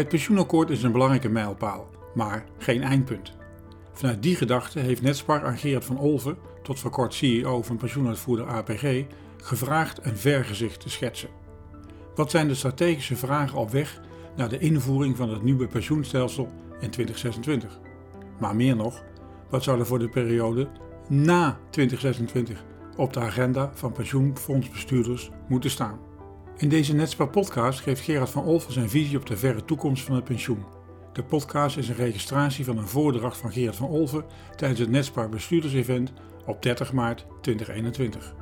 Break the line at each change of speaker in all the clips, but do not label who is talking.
Het pensioenakkoord is een belangrijke mijlpaal, maar geen eindpunt. Vanuit die gedachte heeft Netspar aan Gerard van Olven, tot voor kort CEO van pensioenuitvoerder APG, gevraagd een vergezicht te schetsen. Wat zijn de strategische vragen op weg naar de invoering van het nieuwe pensioenstelsel in 2026? Maar meer nog, wat zou er voor de periode na 2026 op de agenda van pensioenfondsbestuurders moeten staan? In deze Netspar podcast geeft Gerard van Olven zijn visie op de verre toekomst van het pensioen. De podcast is een registratie van een voordracht van Gerard van Olven tijdens het Netspar bestuurdersevent op 30 maart 2021.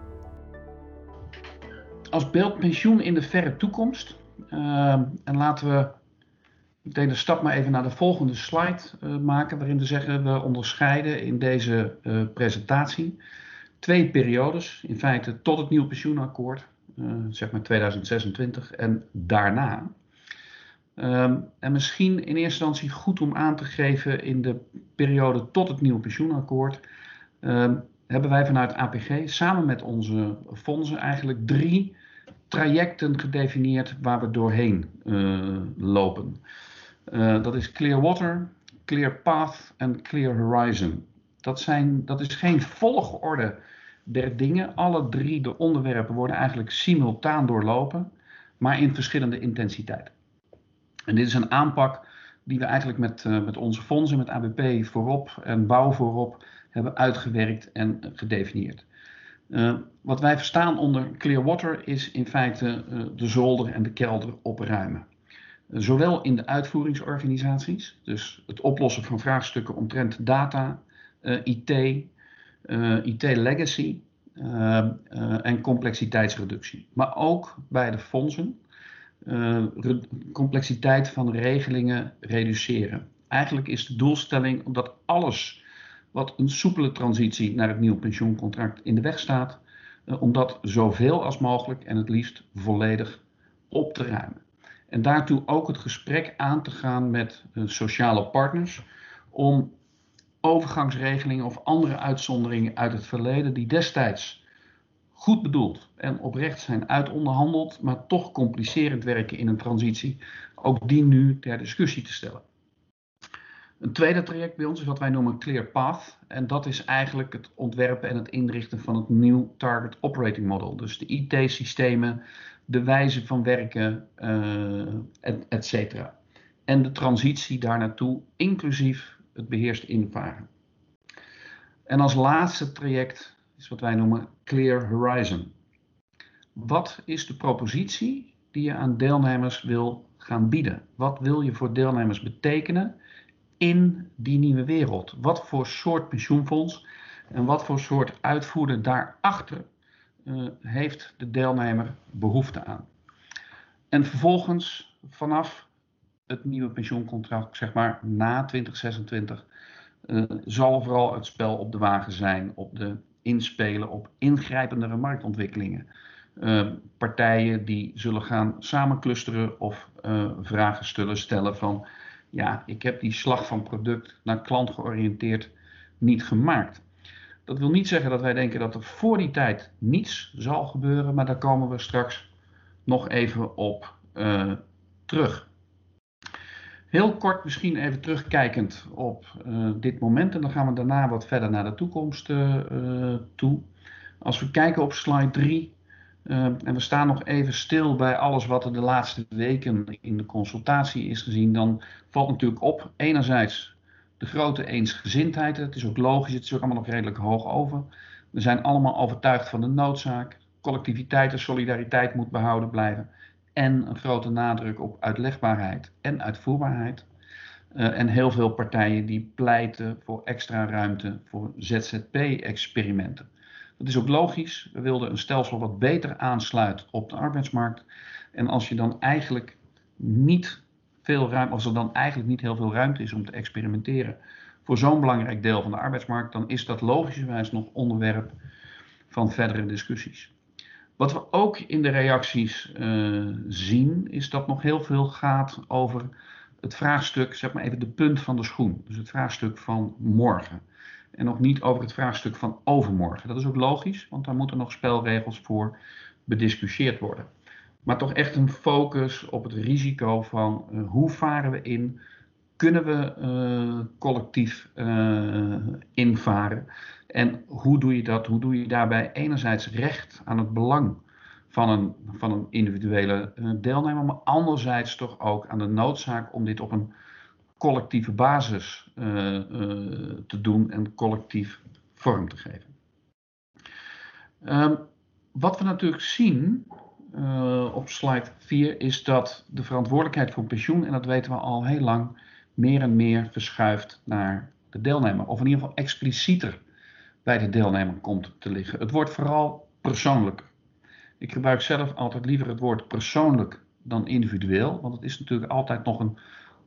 Als beeld pensioen in de verre toekomst. Uh, en laten we meteen de stap maar even naar de volgende slide uh, maken, waarin we zeggen we onderscheiden in deze uh, presentatie twee periodes, in feite tot het nieuwe pensioenakkoord, zeg maar 2026 en daarna. Um, en misschien in eerste instantie goed om aan te geven in de periode tot het nieuwe pensioenakkoord. Um, hebben wij vanuit APG samen met onze fondsen eigenlijk drie trajecten gedefinieerd waar we doorheen uh, lopen. Uh, dat is Clear Water, Clear Path en Clear Horizon. Dat, zijn, dat is geen volgorde der dingen. Alle drie de onderwerpen worden eigenlijk simultaan doorlopen, maar in verschillende intensiteiten. En dit is een aanpak die we eigenlijk met, uh, met onze fondsen, met ABP voorop en bouw voorop, hebben uitgewerkt en gedefinieerd. Uh, wat wij verstaan onder clear water is in feite uh, de zolder en de kelder opruimen. Zowel in de uitvoeringsorganisaties, dus het oplossen van vraagstukken omtrent data, IT, IT legacy en complexiteitsreductie. Maar ook bij de fondsen, complexiteit van regelingen reduceren. Eigenlijk is de doelstelling dat alles wat een soepele transitie naar het nieuwe pensioencontract in de weg staat, om dat zoveel als mogelijk en het liefst volledig op te ruimen. En daartoe ook het gesprek aan te gaan met sociale partners om overgangsregelingen of andere uitzonderingen uit het verleden die destijds goed bedoeld en oprecht zijn uitonderhandeld, maar toch complicerend werken in een transitie, ook die nu ter discussie te stellen. Een tweede traject bij ons is wat wij noemen Clear Path. En dat is eigenlijk het ontwerpen en het inrichten van het nieuw Target Operating Model. Dus de IT-systemen, de wijze van werken, uh, et, et cetera. En de transitie daar naartoe, inclusief het beheerst invaren. En als laatste traject is wat wij noemen Clear Horizon. Wat is de propositie die je aan deelnemers wil gaan bieden? Wat wil je voor deelnemers betekenen? in die nieuwe wereld? Wat voor soort pensioenfonds en wat voor soort uitvoerder daarachter uh, heeft de deelnemer behoefte aan? En vervolgens vanaf het nieuwe pensioencontract, zeg maar na 2026, uh, zal vooral het spel op de wagen zijn, op de inspelen op ingrijpendere marktontwikkelingen. Uh, partijen die zullen gaan samenclusteren of uh, vragen zullen stellen van ja, ik heb die slag van product naar klant georiënteerd niet gemaakt. Dat wil niet zeggen dat wij denken dat er voor die tijd niets zal gebeuren, maar daar komen we straks nog even op terug. Heel kort misschien even terugkijkend op uh, dit moment en dan gaan we daarna wat verder naar de toekomst uh, toe. Als we kijken op slide 3, uh, en we staan nog even stil bij alles wat er de laatste weken in de consultatie is gezien, dan valt natuurlijk op enerzijds de grote eensgezindheid. Het is ook logisch, het is ook allemaal nog redelijk hoog over. We zijn allemaal overtuigd van de noodzaak. Collectiviteit en solidariteit moet behouden blijven. En een grote nadruk op uitlegbaarheid en uitvoerbaarheid. Uh, en heel veel partijen die pleiten voor extra ruimte voor ZZP-experimenten. Dat is ook logisch. We wilden een stelsel wat beter aansluit op de arbeidsmarkt. En als je dan eigenlijk niet veel ruimte, als er dan eigenlijk niet heel veel ruimte is om te experimenteren voor zo'n belangrijk deel van de arbeidsmarkt, dan is dat logischerwijs nog onderwerp van verdere discussies. Wat we ook in de reacties uh, zien, is dat nog heel veel gaat over het vraagstuk, zeg maar even de punt van de schoen. Dus het vraagstuk van morgen en nog niet over het vraagstuk van overmorgen. Dat is ook logisch, want daar moeten nog spelregels voor bediscussieerd worden. maar toch echt een focus op het risico van uh, hoe varen we in? Kunnen we uh, collectief uh, invaren? En hoe doe je dat? Hoe doe je daarbij enerzijds recht aan het belang van een, van een individuele deelnemer, maar anderzijds toch ook aan de noodzaak om dit op een collectieve basis te doen en collectief vorm te geven. Um, wat we natuurlijk zien op slide 4 is dat de verantwoordelijkheid voor pensioen, en dat weten we al heel lang, meer en meer verschuift naar de deelnemer. Of in ieder geval explicieter bij de deelnemer komt te liggen. Het wordt vooral persoonlijk. Ik gebruik zelf altijd liever het woord persoonlijk dan individueel, want het is natuurlijk altijd nog een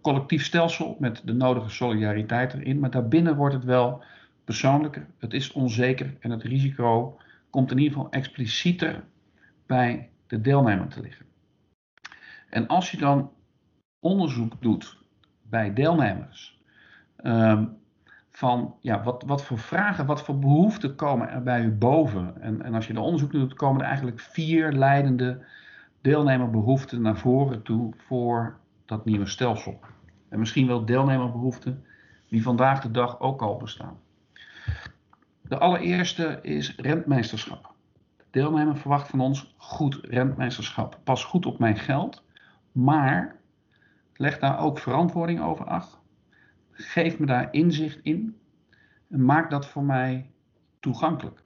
collectief stelsel met de nodige solidariteit erin, maar daarbinnen wordt het wel persoonlijker, het is onzeker en het risico komt in ieder geval explicieter bij de deelnemer te liggen. En als je dan onderzoek doet bij deelnemers, um, van ja, wat, wat voor vragen, wat voor behoeften komen er bij u boven? En, en als je de onderzoek doet, komen er eigenlijk vier leidende deelnemerbehoeften naar voren toe voor dat nieuwe stelsel. En misschien wel deelnemerbehoeften die vandaag de dag ook al bestaan. De allereerste is rentmeesterschap. De deelnemer verwacht van ons goed rentmeesterschap. Pas goed op mijn geld, maar leg daar ook verantwoording over af. Geef me daar inzicht in en maak dat voor mij toegankelijk.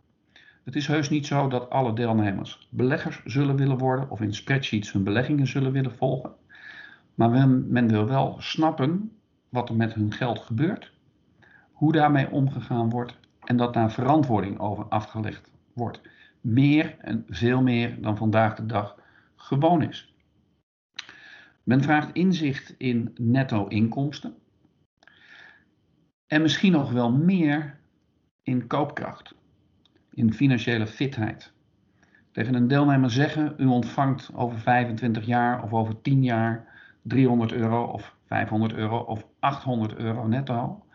Het is heus niet zo dat alle deelnemers beleggers zullen willen worden of in spreadsheets hun beleggingen zullen willen volgen. Maar men, men wil wel snappen wat er met hun geld gebeurt, hoe daarmee omgegaan wordt en dat daar verantwoording over afgelegd wordt. Meer en veel meer dan vandaag de dag gewoon is. Men vraagt inzicht in netto inkomsten. En misschien nog wel meer in koopkracht, in financiële fitheid. Tegen een deelnemer zeggen: u ontvangt over 25 jaar of over 10 jaar 300 euro of 500 euro of 800 euro netto.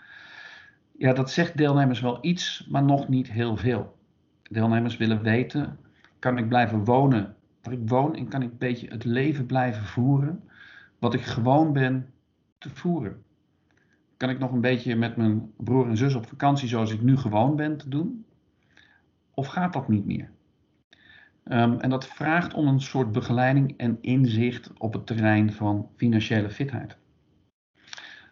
Ja, dat zegt deelnemers wel iets, maar nog niet heel veel. Deelnemers willen weten, kan ik blijven wonen waar ik woon en kan ik een beetje het leven blijven voeren wat ik gewoon ben te voeren? Kan ik nog een beetje met mijn broer en zus op vakantie zoals ik nu gewoon ben te doen? Of gaat dat niet meer? Um, en dat vraagt om een soort begeleiding en inzicht op het terrein van financiële fitheid.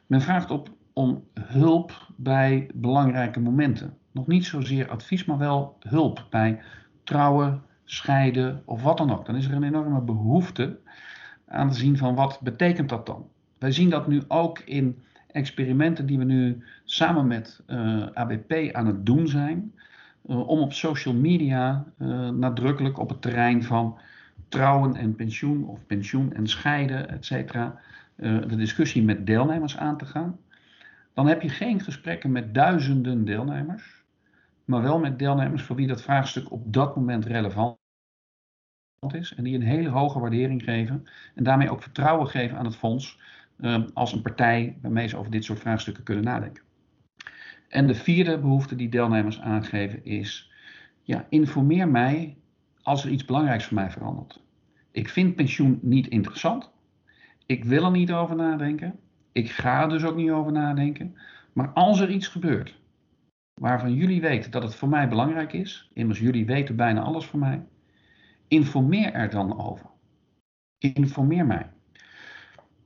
Men vraagt op om hulp bij belangrijke momenten. Nog niet zozeer advies, maar wel hulp bij trouwen, scheiden of wat dan ook. Dan is er een enorme behoefte aan te zien van wat betekent dat dan. Wij zien dat nu ook in experimenten die we nu samen met uh, eh, ABP aan het doen zijn. Uh, om op social media uh, nadrukkelijk op het terrein van trouwen en pensioen of pensioen en scheiden, et cetera, de discussie met deelnemers aan te gaan dan heb je geen gesprekken met duizenden deelnemers, maar wel met deelnemers voor wie dat vraagstuk op dat moment relevant is en die een hele hoge waardering geven en daarmee ook vertrouwen geven aan het fonds uh, als een partij waarmee ze over dit soort vraagstukken kunnen nadenken. En de vierde behoefte die deelnemers aangeven is, ja, informeer mij als er iets belangrijks voor mij verandert. Ik vind pensioen niet interessant. Ik wil er niet over nadenken. Ik ga er dus ook niet over nadenken. Maar als er iets gebeurt waarvan jullie weten dat het voor mij belangrijk is, immers jullie weten bijna alles voor mij, informeer er dan over. Informeer mij.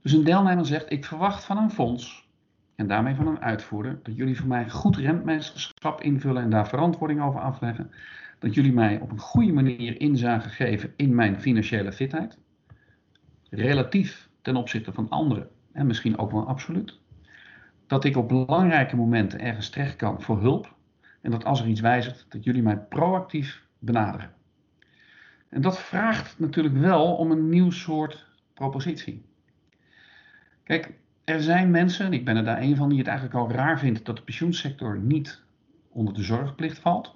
Dus een deelnemer zegt: Ik verwacht van een fonds en daarmee van een uitvoerder dat jullie voor mij goed rentmeesterschap invullen en daar verantwoording over afleggen. Dat jullie mij op een goede manier inzage geven in mijn financiële fitheid. Relatief ten opzichte van anderen en misschien ook wel absoluut. Dat ik op belangrijke momenten ergens terecht kan voor hulp. En dat als er iets wijzigt, dat jullie mij proactief benaderen. En dat vraagt natuurlijk wel om een nieuw soort propositie. Kijk, er zijn mensen, en ik ben er daar een van, die het eigenlijk al raar vindt dat de pensioensector niet onder de zorgplicht valt.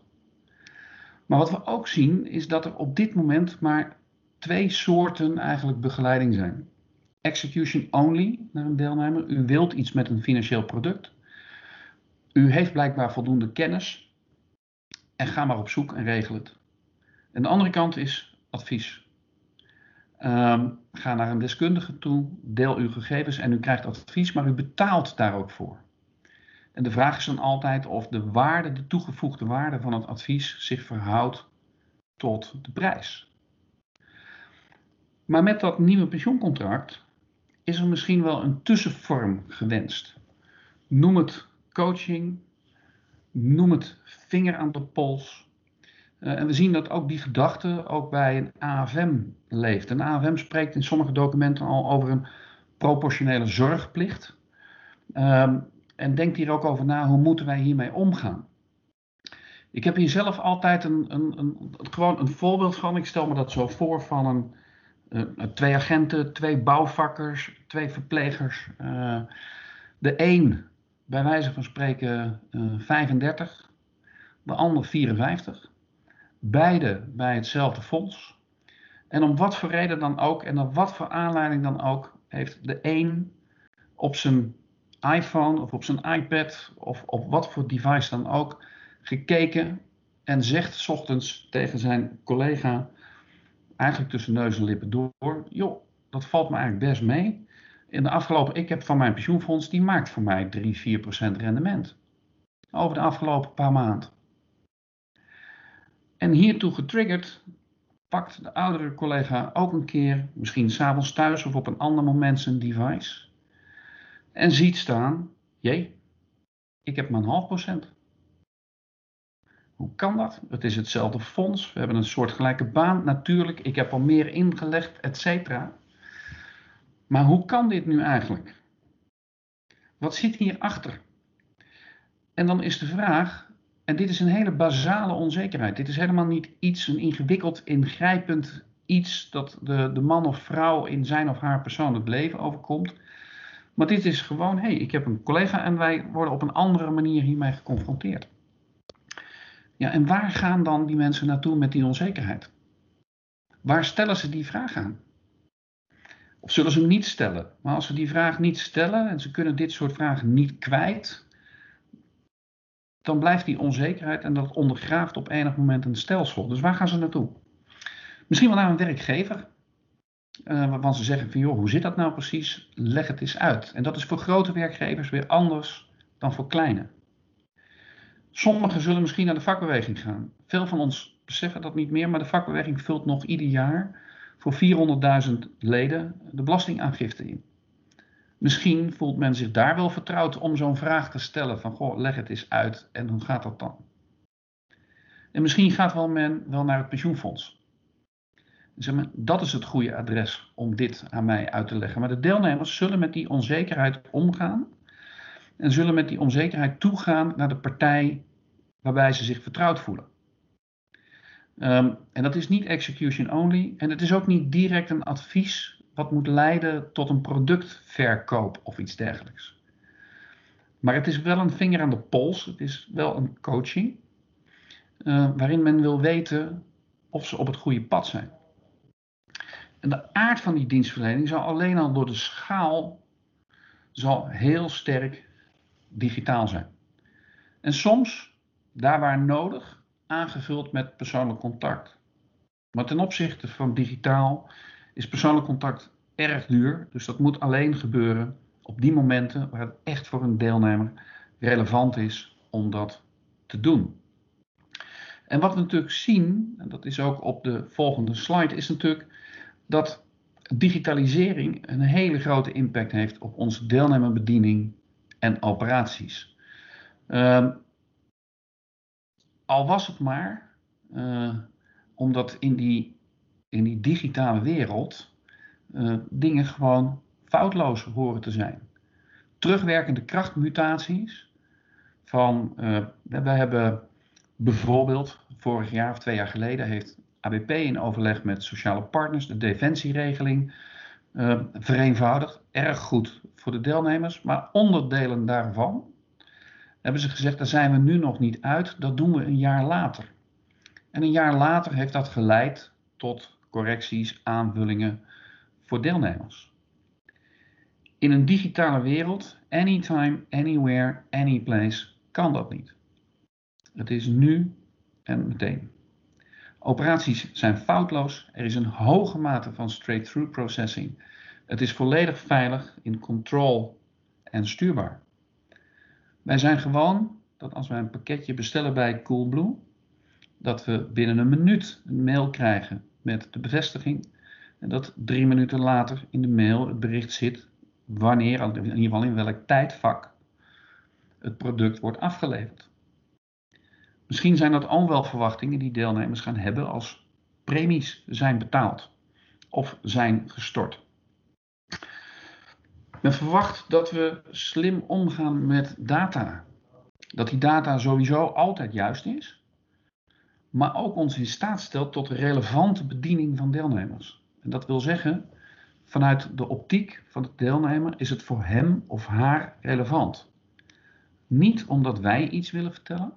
Maar wat we ook zien is dat er op dit moment maar twee soorten eigenlijk begeleiding zijn execution only naar een deelnemer. U wilt iets met een financieel product. U heeft blijkbaar voldoende kennis. En ga maar op zoek en regel het. En de andere kant is advies. Ehm, ga naar een deskundige toe, deel uw gegevens en u krijgt advies, maar u betaalt daar ook voor. En de vraag is dan altijd of de waarde, de toegevoegde waarde van het advies zich verhoudt tot de prijs. Maar met dat nieuwe pensioencontract is er misschien wel een tussenvorm gewenst. Noem het coaching, noem het vinger aan de pols. Uh, en we zien dat ook die gedachte ook bij een AFM leeft. Een AFM spreekt in sommige documenten al over een proportionele zorgplicht. Um, en denkt hier ook over na, hoe moeten wij hiermee omgaan? Ik heb hier zelf altijd een, een, een, gewoon een voorbeeld van. Ik stel me dat zo voor van een, uh, twee agenten, twee bouwvakkers, twee verplegers. De een, bij wijze van spreken, uh, eh, 35, de ander 54. Beide bij hetzelfde fonds. En om wat voor reden dan ook en op wat voor aanleiding dan ook, heeft de een op zijn iPhone of op zijn iPad of op wat voor device dan ook gekeken en zegt s ochtends tegen zijn collega, eigenlijk tussen neus en lippen door, joh, dat valt me eigenlijk best mee. In de afgelopen, ik heb van mijn pensioenfonds, die maakt voor mij 3, 4 procent rendement. Over de afgelopen paar maanden. En hiertoe getriggerd pakt de oudere collega ook een keer, misschien s'avonds thuis of op een ander moment zijn device. En ziet staan, jee, ik heb maar een half procent. Hoe kan dat? Het is hetzelfde fonds. We hebben een soortgelijke baan. Natuurlijk, ik heb al meer ingelegd, et cetera. Maar hoe kan dit nu eigenlijk? Wat zit hierachter? En dan is de vraag, en dit is een hele basale onzekerheid. Dit is helemaal niet iets, een ingewikkeld, ingrijpend iets dat de, de man of vrouw in zijn of haar persoonlijk leven overkomt. Maar dit is gewoon, hé, hey, ik heb een collega en wij worden op een andere manier hiermee geconfronteerd. Ja, en waar gaan dan die mensen naartoe met die onzekerheid? Waar stellen ze die vraag aan? Of zullen ze hem niet stellen? Maar als ze die vraag niet stellen en ze kunnen dit soort vragen niet kwijt, dan blijft die onzekerheid en dat ondergraaft op enig moment een stelsel. Dus waar gaan ze naartoe? Misschien wel naar een werkgever. Uh, waarvan ze zeggen van joh, hoe zit dat nou precies? Leg het eens uit. En dat is voor grote werkgevers weer anders dan voor kleine. Sommigen zullen misschien naar de vakbeweging gaan. Veel van ons beseffen dat niet meer, maar de vakbeweging vult nog ieder jaar voor 400.000 leden de belastingaangifte in. Misschien voelt men zich daar wel vertrouwd om zo'n vraag te stellen van goh, leg het eens uit en hoe gaat dat dan? En misschien gaat wel men wel naar het pensioenfonds. Zeg dat is het goede adres om dit aan mij uit te leggen. Maar de deelnemers zullen met die onzekerheid omgaan en zullen met die onzekerheid toegaan naar de partij waarbij ze zich vertrouwd voelen. Um, en dat is niet execution only en het is ook niet direct een advies wat moet leiden tot een productverkoop of iets dergelijks. Maar het is wel een vinger aan de pols, het is wel een coaching uh, waarin men wil weten of ze op het goede pad zijn. En de aard van die dienstverlening zal alleen al door de schaal zal heel sterk digitaal zijn. En soms, daar waar nodig, aangevuld met persoonlijk contact. Maar ten opzichte van digitaal is persoonlijk contact erg duur. Dus dat moet alleen gebeuren op die momenten waar het echt voor een deelnemer relevant is om dat te doen. En wat we natuurlijk zien, en dat is ook op de volgende slide, is natuurlijk dat digitalisering een hele grote impact heeft op onze deelnemerbediening en operaties. Uh, al was het maar uh, omdat in die, in die digitale wereld uh, dingen gewoon foutloos horen te zijn. Terugwerkende krachtmutaties van, uh, we hebben bijvoorbeeld vorig jaar of twee jaar geleden heeft ABP in overleg met sociale partners de defensieregeling uh, vereenvoudigd. Erg goed voor de deelnemers, maar onderdelen daarvan hebben ze gezegd, daar zijn we nu nog niet uit, dat doen we een jaar later. En een jaar later heeft dat geleid tot correcties, aanvullingen voor deelnemers. In een digitale wereld, anytime, anywhere, anyplace, kan dat niet. Het is nu en meteen. Operaties zijn foutloos. Er is een hoge mate van straight-through processing. Het is volledig veilig in control en stuurbaar. Wij zijn gewoon dat als wij een pakketje bestellen bij Coolblue, dat we binnen een minuut een mail krijgen met de bevestiging. En dat drie minuten later in de mail het bericht zit wanneer, in ieder geval in welk tijdvak, het product wordt afgeleverd. Misschien zijn dat al wel verwachtingen die deelnemers gaan hebben als premies zijn betaald of zijn gestort. Men verwacht dat we slim omgaan met data. Dat die data sowieso altijd juist is, maar ook ons in staat stelt tot relevante bediening van deelnemers. En dat wil zeggen, vanuit de optiek van de deelnemer is het voor hem of haar relevant. Niet omdat wij iets willen vertellen,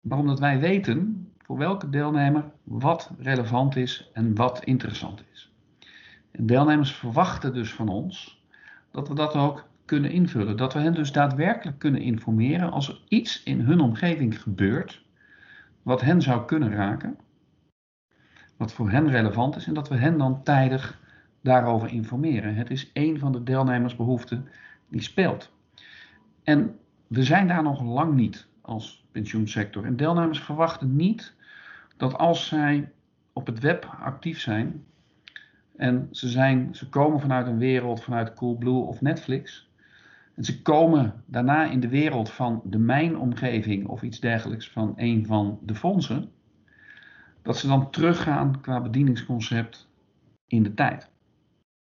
maar omdat wij weten voor welke deelnemer wat relevant is en wat interessant is. En deelnemers verwachten dus van ons dat we dat ook kunnen invullen. Dat we hen dus daadwerkelijk kunnen informeren als er iets in hun omgeving gebeurt wat hen zou kunnen raken, wat voor hen relevant is en dat we hen dan tijdig daarover informeren. Het is een van de deelnemersbehoeften die speelt. En we zijn daar nog lang niet als pensioensector. En deelnemers verwachten niet dat als zij op het web actief zijn en ze, zijn, ze komen vanuit een wereld vanuit Coolblue of Netflix. En ze komen daarna in de wereld van de mijnomgeving of iets dergelijks van een van de fondsen. Dat ze dan teruggaan qua bedieningsconcept in de tijd.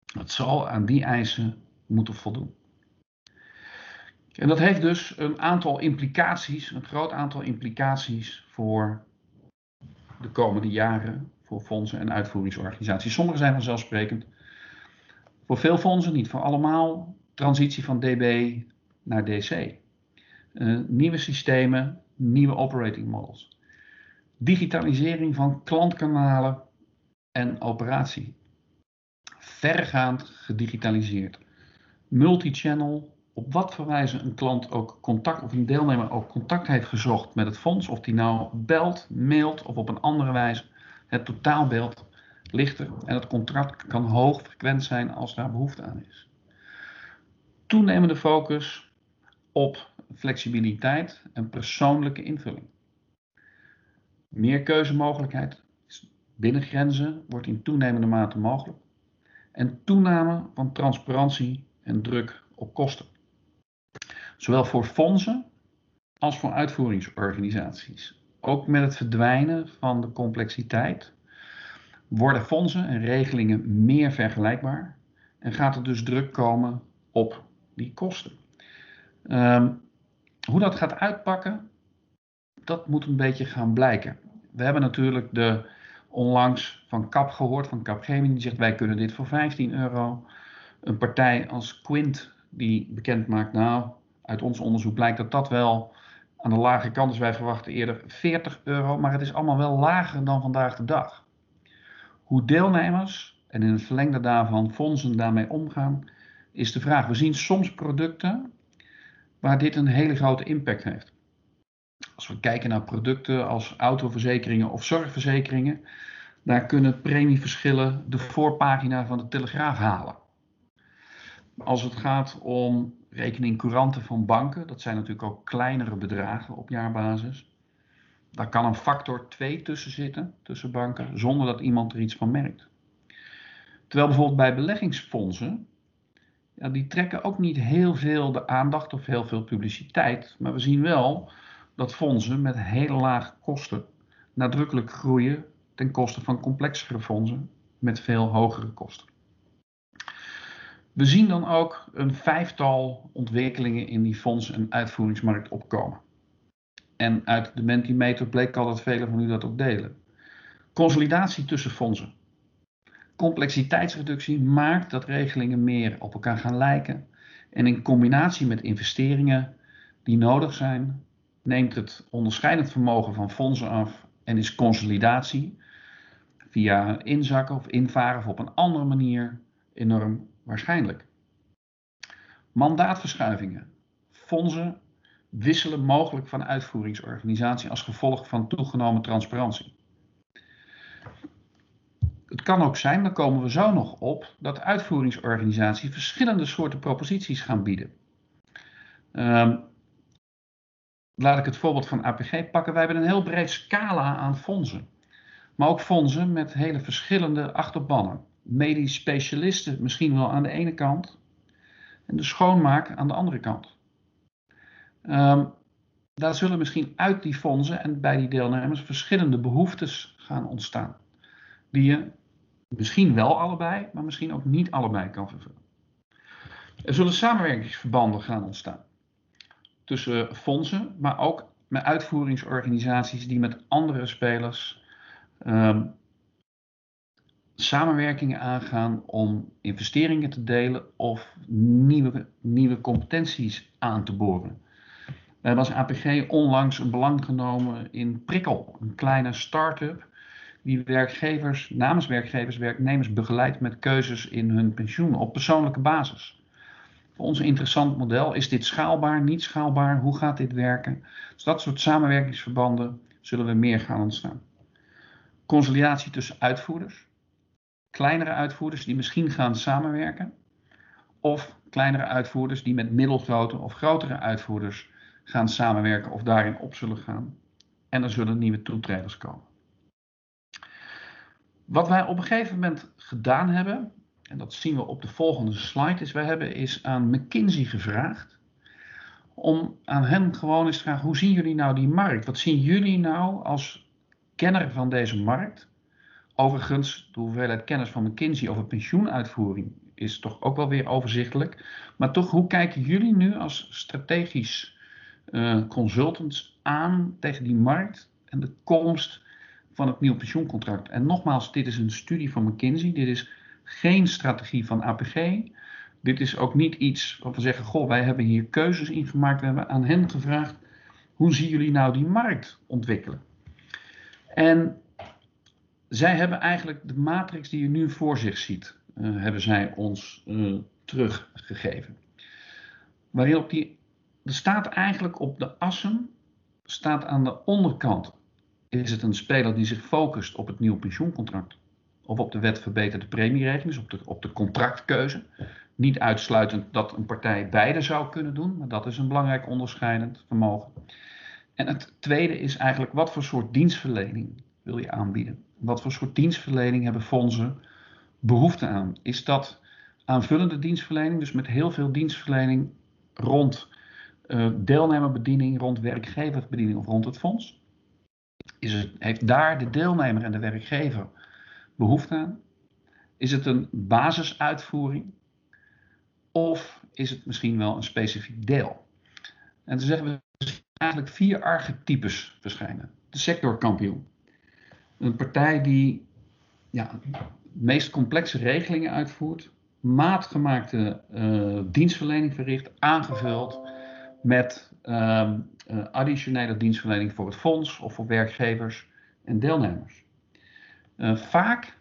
Dat zal aan die eisen moeten voldoen. En dat heeft dus een aantal implicaties, een groot aantal implicaties voor de komende jaren voor fondsen en uitvoeringsorganisaties. Sommige zijn vanzelfsprekend. Voor veel fondsen, niet voor allemaal, transitie van DB naar DC. Uh, nieuwe systemen, nieuwe operating models. Digitalisering van klantkanalen en operatie. Vergaand gedigitaliseerd. Multichannel, op wat voor wijze een klant ook contact of een deelnemer ook contact heeft gezocht met het fonds, of die nou belt, mailt of op een andere wijze, het totaalbeeld lichter en het contract kan hoog frequent zijn als daar behoefte aan is. Toenemende focus op flexibiliteit en persoonlijke invulling. Meer keuzemogelijkheid binnen grenzen wordt in toenemende mate mogelijk. En toename van transparantie en druk op kosten. Zowel voor fondsen als voor uitvoeringsorganisaties. Ook met het verdwijnen van de complexiteit worden fondsen en regelingen meer vergelijkbaar en gaat er dus druk komen op die kosten. Um, hoe dat gaat uitpakken, dat moet een beetje gaan blijken. We hebben natuurlijk de onlangs van CAP gehoord, van Capgemini, die zegt wij kunnen dit voor 15 euro. Een partij als Quint die bekend maakt, nou, uit ons onderzoek blijkt dat dat wel aan de lage kant is. Wij verwachten eerder 40 euro, maar het is allemaal wel lager dan vandaag de dag. Hoe deelnemers en in het verlengde daarvan fondsen daarmee omgaan, is de vraag. We zien soms producten waar dit een hele grote impact heeft. Als we kijken naar producten als autoverzekeringen of zorgverzekeringen, daar kunnen premieverschillen de voorpagina van de Telegraaf halen. Als het gaat om rekening couranten van banken, dat zijn natuurlijk ook kleinere bedragen op jaarbasis. Daar kan een factor 2 tussen zitten, tussen banken, zonder dat iemand er iets van merkt. Terwijl bijvoorbeeld bij beleggingsfondsen, ja, die trekken ook niet heel veel de aandacht of heel veel publiciteit. Maar we zien wel dat fondsen met hele lage kosten nadrukkelijk groeien ten koste van complexere fondsen met veel hogere kosten. We zien dan ook een vijftal ontwikkelingen in die fonds- en uitvoeringsmarkt opkomen. En uit de Mentimeter bleek al dat velen van u dat ook delen. Consolidatie tussen fondsen. Complexiteitsreductie maakt dat regelingen meer op elkaar gaan lijken. En in combinatie met investeringen die nodig zijn, neemt het onderscheidend vermogen van fondsen af en is consolidatie via inzakken of invaren of op een andere manier enorm waarschijnlijk. Mandaatverschuivingen. Fondsen wisselen mogelijk van uitvoeringsorganisatie als gevolg van toegenomen transparantie. Het kan ook zijn, daar komen we zo nog op, dat uitvoeringsorganisaties verschillende soorten proposities gaan bieden. Um, laat ik het voorbeeld van APG pakken. Wij hebben een heel breed scala aan fondsen. Maar ook fondsen met hele verschillende achterbannen. Medisch specialisten misschien wel aan de ene kant. En de schoonmaak aan de andere kant. Um, daar zullen misschien uit die fondsen en bij die deelnemers verschillende behoeftes gaan ontstaan. Die je misschien wel allebei, maar misschien ook niet allebei kan vervullen. Er zullen samenwerkingsverbanden gaan ontstaan tussen fondsen, maar ook met uitvoeringsorganisaties die met andere spelers um, samenwerkingen aangaan om investeringen te delen of nieuwe, nieuwe competenties aan te boren. We hebben als APG onlangs een belang genomen in Prikkel, een kleine start-up die werkgevers, namens werkgevers, werknemers begeleidt met keuzes in hun pensioen op persoonlijke basis. Voor ons een interessant model. Is dit schaalbaar, niet schaalbaar? Hoe gaat dit werken? Dus dat soort samenwerkingsverbanden zullen we meer gaan ontstaan. Consolidatie tussen uitvoerders. Kleinere uitvoerders die misschien gaan samenwerken. Of kleinere uitvoerders die met middelgrote of grotere uitvoerders gaan samenwerken of daarin op zullen gaan. En er zullen nieuwe toetreders komen. Wat wij op een gegeven moment gedaan hebben, en dat zien we op de volgende slide, is wij hebben is aan McKinsey gevraagd om aan hen gewoon eens te vragen, hoe zien jullie nou die markt? Wat zien jullie nou als kenner van deze markt? Overigens, de hoeveelheid kennis van McKinsey over pensioenuitvoering is toch ook wel weer overzichtelijk. Maar toch, hoe kijken jullie nu als strategisch uh, consultants aan tegen die markt en de komst van het nieuwe pensioencontract? En nogmaals, dit is een studie van McKinsey. Dit is geen strategie van APG. Dit is ook niet iets wat we zeggen, goh, wij hebben hier keuzes in gemaakt. We hebben aan hen gevraagd, hoe zien jullie nou die markt ontwikkelen? En zij hebben eigenlijk de matrix die je nu voor zich ziet, uh, hebben zij ons uh, teruggegeven. Waarin op die, er staat eigenlijk op de assen, staat aan de onderkant, is het een speler die zich focust op het nieuwe pensioencontract of op de wet verbeterde premieregeling, dus op de, op de contractkeuze. Niet uitsluitend dat een partij beide zou kunnen doen, maar dat is een belangrijk onderscheidend vermogen. En het tweede is eigenlijk wat voor soort dienstverlening wil je aanbieden? Wat voor soort dienstverlening hebben fondsen behoefte aan? Is dat aanvullende dienstverlening, dus met heel veel dienstverlening rond uh, deelnemerbediening, rond werkgeverbediening of rond het fonds? Is het, heeft daar de deelnemer en de werkgever behoefte aan? Is het een basisuitvoering? Of is het misschien wel een specifiek deel? En dan zeggen we eigenlijk vier archetypes verschijnen. De sectorkampioen. Een partij die ja, de meest complexe regelingen uitvoert, maatgemaakte uh, dienstverlening verricht, aangevuld met uh, additionele dienstverlening voor het fonds of voor werkgevers en deelnemers. Uh, vaak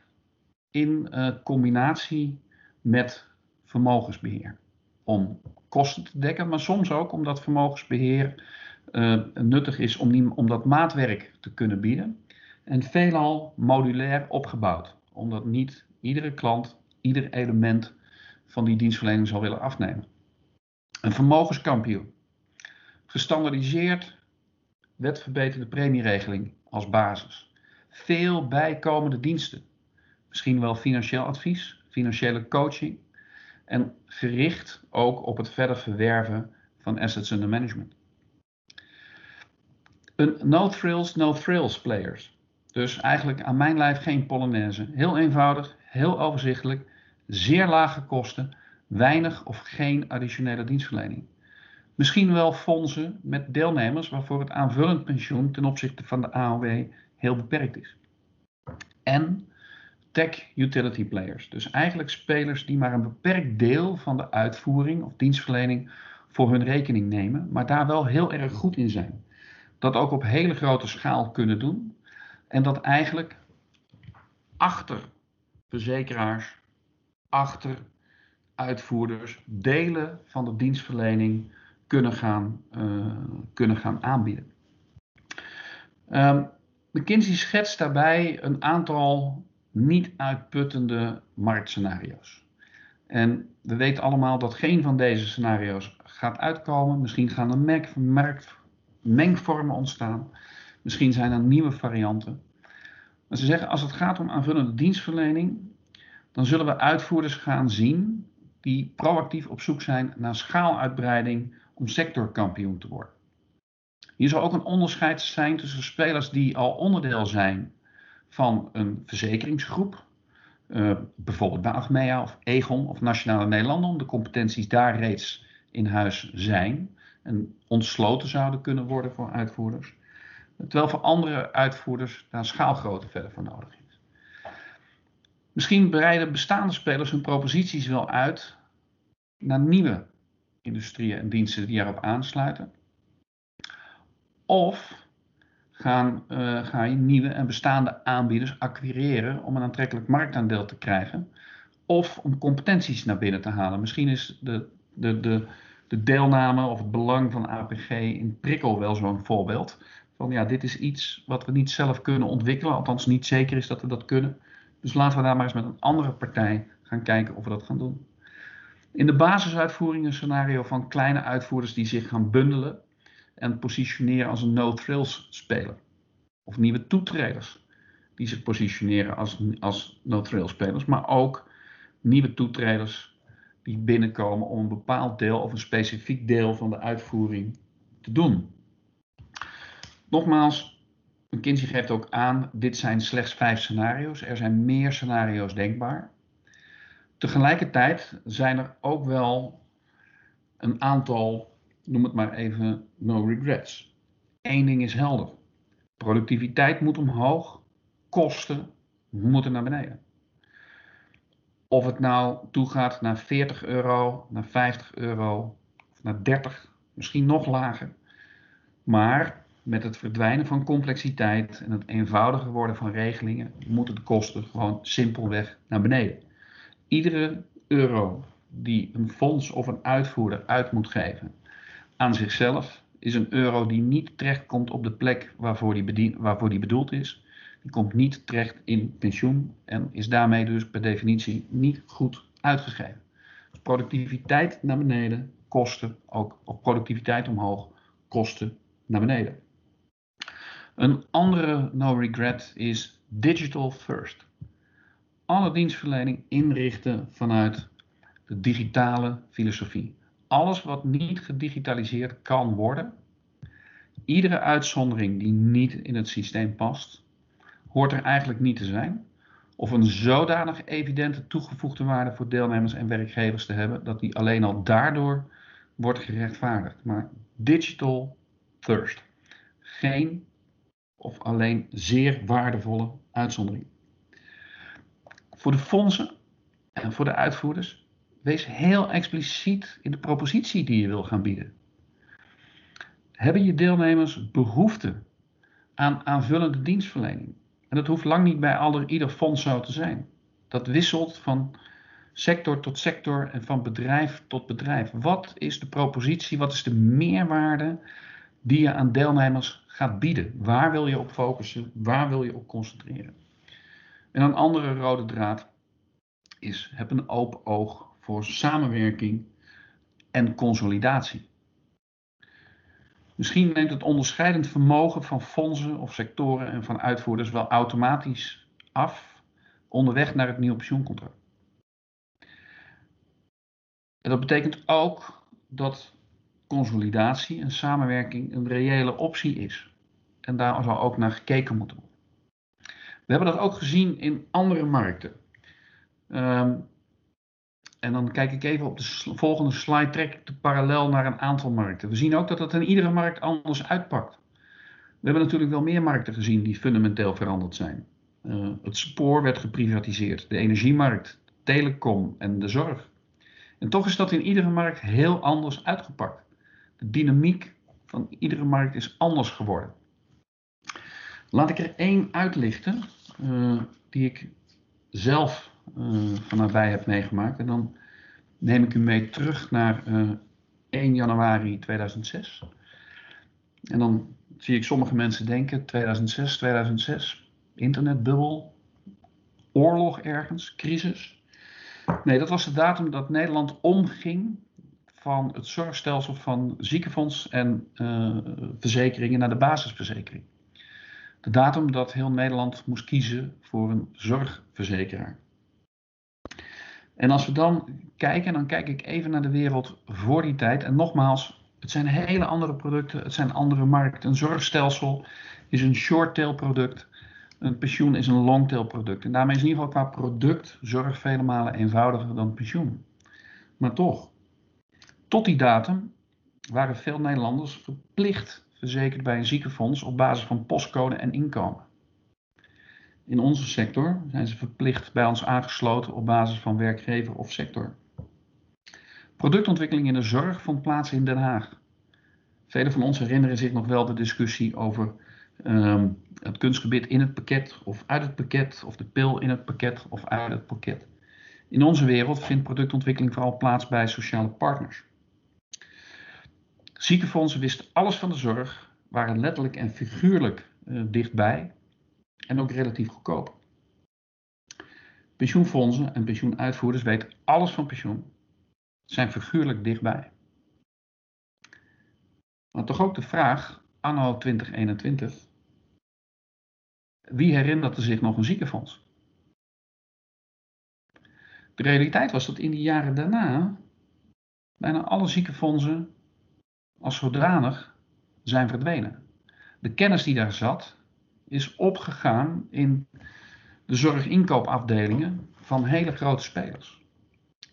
in uh, combinatie met vermogensbeheer. Om kosten te dekken, maar soms ook omdat vermogensbeheer nuttig is om, om dat maatwerk te kunnen bieden. En veelal modulair opgebouwd, omdat niet iedere klant ieder element van die dienstverlening zal willen afnemen. Een vermogenskampioen. Gestandardiseerd wetverbeterde premieregeling als basis veel bijkomende diensten. Misschien wel financieel advies, financiële coaching en gericht ook op het verder verwerven van assets under management. Een no thrills, no thrills players. Dus eigenlijk aan mijn lijf geen Polonaise. Heel eenvoudig, heel overzichtelijk, zeer lage kosten, weinig of geen additionele dienstverlening. Misschien wel fondsen met deelnemers waarvoor het aanvullend pensioen ten opzichte van de AOW heel beperkt is. En tech utility players. Dus eigenlijk spelers die maar een beperkt deel van de uitvoering of dienstverlening voor hun rekening nemen, maar daar wel heel erg goed in zijn. Dat ook op hele grote schaal kunnen doen. En dat eigenlijk achter verzekeraars, achter uitvoerders, delen van de dienstverlening kunnen, gaan, kunnen gaan aanbieden. Um, McKinsey schetst daarbij een aantal niet uitputtende marktscenario's. En we weten allemaal dat geen van deze scenario's gaat uitkomen. Misschien gaan er mengvormen ontstaan. Misschien zijn er nieuwe varianten. Maar ze zeggen als het gaat om aanvullende dienstverlening, dan zullen we uitvoerders gaan zien die proactief op zoek zijn naar schaaluitbreiding om sectorkampioen te worden. Hier zal ook een onderscheid zijn tussen spelers die al onderdeel zijn van een verzekeringsgroep, uh, bijvoorbeeld bij Achmea of Egon of Nationale Nederlanden, de competenties daar reeds in huis zijn en ontsloten zouden kunnen worden voor uitvoerders. Terwijl voor andere uitvoerders daar schaalgrootte verder voor nodig is. Misschien breiden bestaande spelers hun proposities wel uit naar nieuwe industrieën en diensten die erop aansluiten. Of gaan, uh, ga je nieuwe en bestaande aanbieders acquireren om een aantrekkelijk marktaandeel te krijgen. Of om competenties naar binnen te halen. Misschien is de, de, de, de deelname of het belang van APG in prikkel wel zo'n voorbeeld. Van ja, dit is iets wat we niet zelf kunnen ontwikkelen, althans niet zeker is dat we dat kunnen. Dus laten we daar maar eens met een andere partij gaan kijken of we dat gaan doen. In de basisuitvoering een scenario van kleine uitvoerders die zich gaan bundelen en positioneren als een no-thrills speler. Of nieuwe toetreders die zich positioneren als, als no-thrills spelers, maar ook nieuwe toetreders die binnenkomen om een bepaald deel of een specifiek deel van de uitvoering te doen. Nogmaals, McKinsey geeft ook aan, dit zijn slechts vijf scenario's. Er zijn meer scenario's denkbaar. Tegelijkertijd zijn er ook wel een aantal noem het maar even no regrets. Eén ding is helder. Productiviteit moet omhoog, kosten moeten naar beneden. Of het nou toegaat naar 40 euro, naar 50 euro, of naar 30, misschien nog lager. Maar met het verdwijnen van complexiteit en het eenvoudiger worden van regelingen, moeten de kosten gewoon simpelweg naar beneden. Iedere euro die een fonds of een uitvoerder uit moet geven aan zichzelf is een euro die niet terechtkomt op de plek waarvoor die, waarvoor die bedoeld is. Die komt niet terecht in pensioen en is daarmee dus per definitie niet goed uitgegeven. Dus productiviteit naar beneden, kosten ook, of productiviteit omhoog, kosten naar beneden. Een andere no regret is digital first. Alle dienstverlening inrichten vanuit de digitale filosofie alles wat niet gedigitaliseerd kan worden, iedere uitzondering die niet in het systeem past, hoort er eigenlijk niet te zijn. Of een zodanig evidente toegevoegde waarde voor deelnemers en werkgevers te hebben, dat die alleen al daardoor wordt gerechtvaardigd. Maar digital first. Geen of alleen zeer waardevolle uitzondering. Voor de fondsen en voor de uitvoerders Wees heel expliciet in de propositie die je wil gaan bieden. Hebben je deelnemers behoefte aan aanvullende dienstverlening? En dat hoeft lang niet bij ieder fonds zo te zijn. Dat wisselt van sector tot sector en van bedrijf tot bedrijf. Wat is de propositie, wat is de meerwaarde die je aan deelnemers gaat bieden? Waar wil je op focussen? Waar wil je op concentreren? En een andere rode draad is: heb een open oog voor samenwerking en consolidatie. Misschien neemt het onderscheidend vermogen van fondsen of sectoren en van uitvoerders wel automatisch af onderweg naar het nieuwe pensioencontract. En dat betekent ook dat consolidatie en samenwerking een reële optie is. En daar zal ook naar gekeken moeten worden. We hebben dat ook gezien in andere markten. Um, en dan kijk ik even op de volgende slide, trek ik de parallel naar een aantal markten. We zien ook dat het in iedere markt anders uitpakt. We hebben natuurlijk wel meer markten gezien die fundamenteel veranderd zijn. Uh, het spoor werd geprivatiseerd, de energiemarkt, telecom en de zorg. En toch is dat in iedere markt heel anders uitgepakt. De dynamiek van iedere markt is anders geworden. Laat ik er één uitlichten, uh, die ik zelf uh, van nabij heb meegemaakt. En dan neem ik u mee terug naar uh, 1 januari 2006. En dan zie ik sommige mensen denken 2006, 2006, internetbubbel, oorlog ergens, crisis. Nee, dat was de datum dat Nederland omging van het zorgstelsel van ziekenfonds en verzekeringen naar de basisverzekering. De datum dat heel Nederland moest kiezen voor een zorgverzekeraar. En als we dan kijken, dan kijk ik even naar de wereld voor die tijd. En nogmaals, het zijn hele andere producten, het zijn andere markten. Een zorgstelsel is een short-tail product. Een pensioen is een long-tail product. En daarmee is in ieder geval qua product zorg vele malen eenvoudiger dan pensioen. Maar toch, tot die datum waren veel Nederlanders verplicht verzekerd bij een ziekenfonds op basis van postcode en inkomen. In onze sector zijn ze verplicht bij ons aangesloten op basis van werkgever of sector. Productontwikkeling in de zorg vond plaats in Den Haag. Velen van ons herinneren zich nog wel de discussie over um, het kunstgebied in het pakket of uit het pakket, of de pil in het pakket of uit het pakket. In onze wereld vindt productontwikkeling vooral plaats bij sociale partners. Ziekenfondsen wisten alles van de zorg, waren letterlijk en figuurlijk uh, dichtbij en ook relatief goedkoop. Pensioenfondsen en pensioenuitvoerders weten alles van pensioen, zijn figuurlijk dichtbij. Maar toch ook de vraag, anno 2021, wie herinnert er zich nog een ziekenfonds? De realiteit was dat in de jaren daarna bijna alle ziekenfondsen als zodanig zijn verdwenen. De kennis die daar zat, is opgegaan in de zorginkoopafdelingen van hele grote spelers.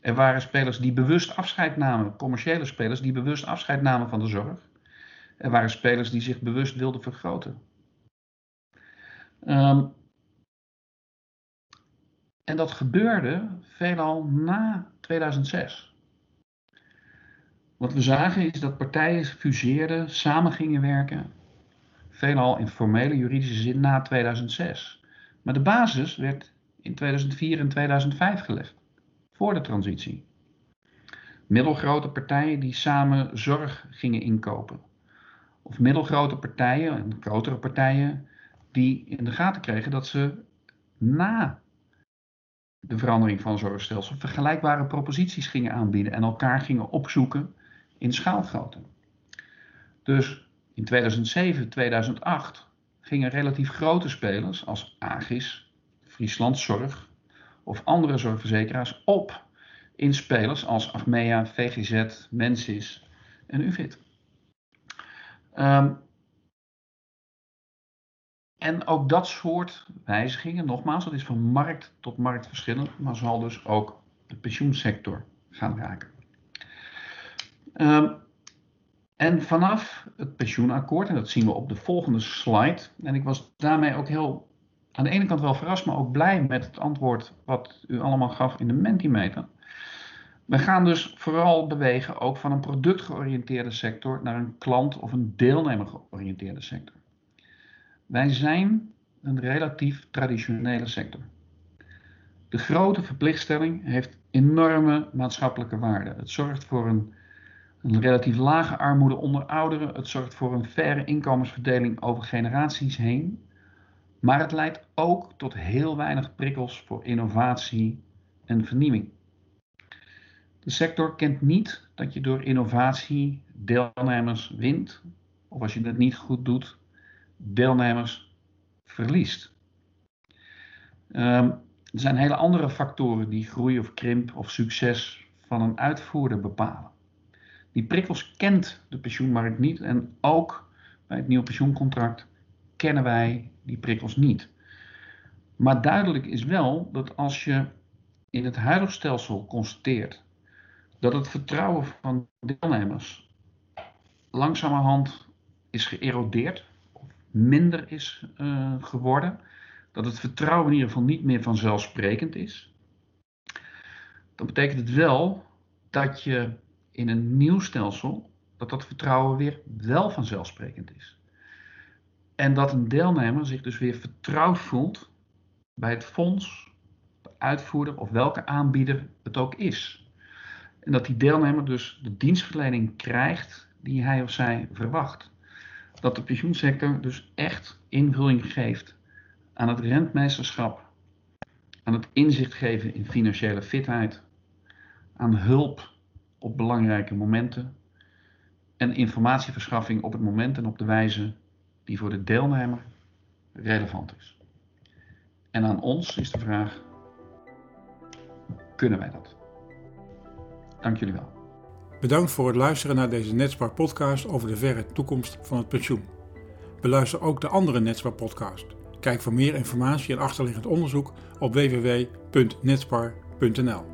Er waren spelers die bewust afscheid namen, commerciële spelers die bewust afscheid namen van de zorg. Er waren spelers die zich bewust wilden vergroten. Um, en dat gebeurde veelal na 2006. Wat we zagen is dat partijen fuseerden, samen gingen werken, veelal in formele juridische zin na 2006. Maar de basis werd in 2004 en 2005 gelegd, voor de transitie. Middelgrote partijen die samen zorg gingen inkopen. Of middelgrote partijen en grotere partijen die in de gaten kregen dat ze na de verandering van zorgstelsel vergelijkbare proposities gingen aanbieden en elkaar gingen opzoeken in schaalgrootte. Dus in 2007, 2008 gingen relatief grote spelers als Agis, Friesland Zorg of andere zorgverzekeraars op in spelers als Achmea, VGZ, Mensis en Uvit. Um, en ook dat soort wijzigingen, nogmaals, dat is van markt tot markt verschillend, maar zal dus ook de pensioensector gaan raken. Um, en vanaf het pensioenakkoord, en dat zien we op de volgende slide, en ik was daarmee ook heel aan de ene kant wel verrast, maar ook blij met het antwoord wat u allemaal gaf in de Mentimeter. We gaan dus vooral bewegen ook van een productgeoriënteerde sector naar een klant- of een deelnemergeoriënteerde sector. Wij zijn een relatief traditionele sector. De grote verplichtstelling heeft enorme maatschappelijke waarde. Het zorgt voor een, een, relatief lage armoede onder ouderen. Het zorgt voor een faire inkomensverdeling over generaties heen. Maar het leidt ook tot heel weinig prikkels voor innovatie en vernieuwing. De sector kent niet dat je door innovatie deelnemers wint, of als je het niet goed doet, deelnemers verliest. Um, er zijn hele andere factoren die groei of krimp of succes van een uitvoerder bepalen. Die prikkels kent de pensioenmarkt niet en ook bij het nieuwe pensioencontract kennen wij die prikkels niet. Maar duidelijk is wel dat als je in het huidige stelsel constateert dat het vertrouwen van deelnemers langzamerhand is geërodeerd, minder is uh, geworden. Dat het vertrouwen in ieder geval niet meer vanzelfsprekend is. Dan betekent het wel dat je in een nieuw stelsel, dat dat vertrouwen weer wel vanzelfsprekend is. En dat een deelnemer zich dus weer vertrouwd voelt bij het fonds, de uitvoerder of welke aanbieder het ook is. En dat die deelnemer dus de dienstverlening krijgt die hij of zij verwacht. Dat de pensioensector dus echt invulling geeft aan het rentmeesterschap, aan het inzicht geven in financiële fitheid, aan hulp op belangrijke momenten en informatieverschaffing op het moment en op de wijze die voor de deelnemer relevant is. En aan ons is de vraag: kunnen wij dat? Dank jullie wel.
Bedankt voor het luisteren naar deze Netspar podcast over de verre toekomst van het pensioen. Beluister ook de andere Netspar podcast. Kijk voor meer informatie en achterliggend onderzoek op www.netspar.nl.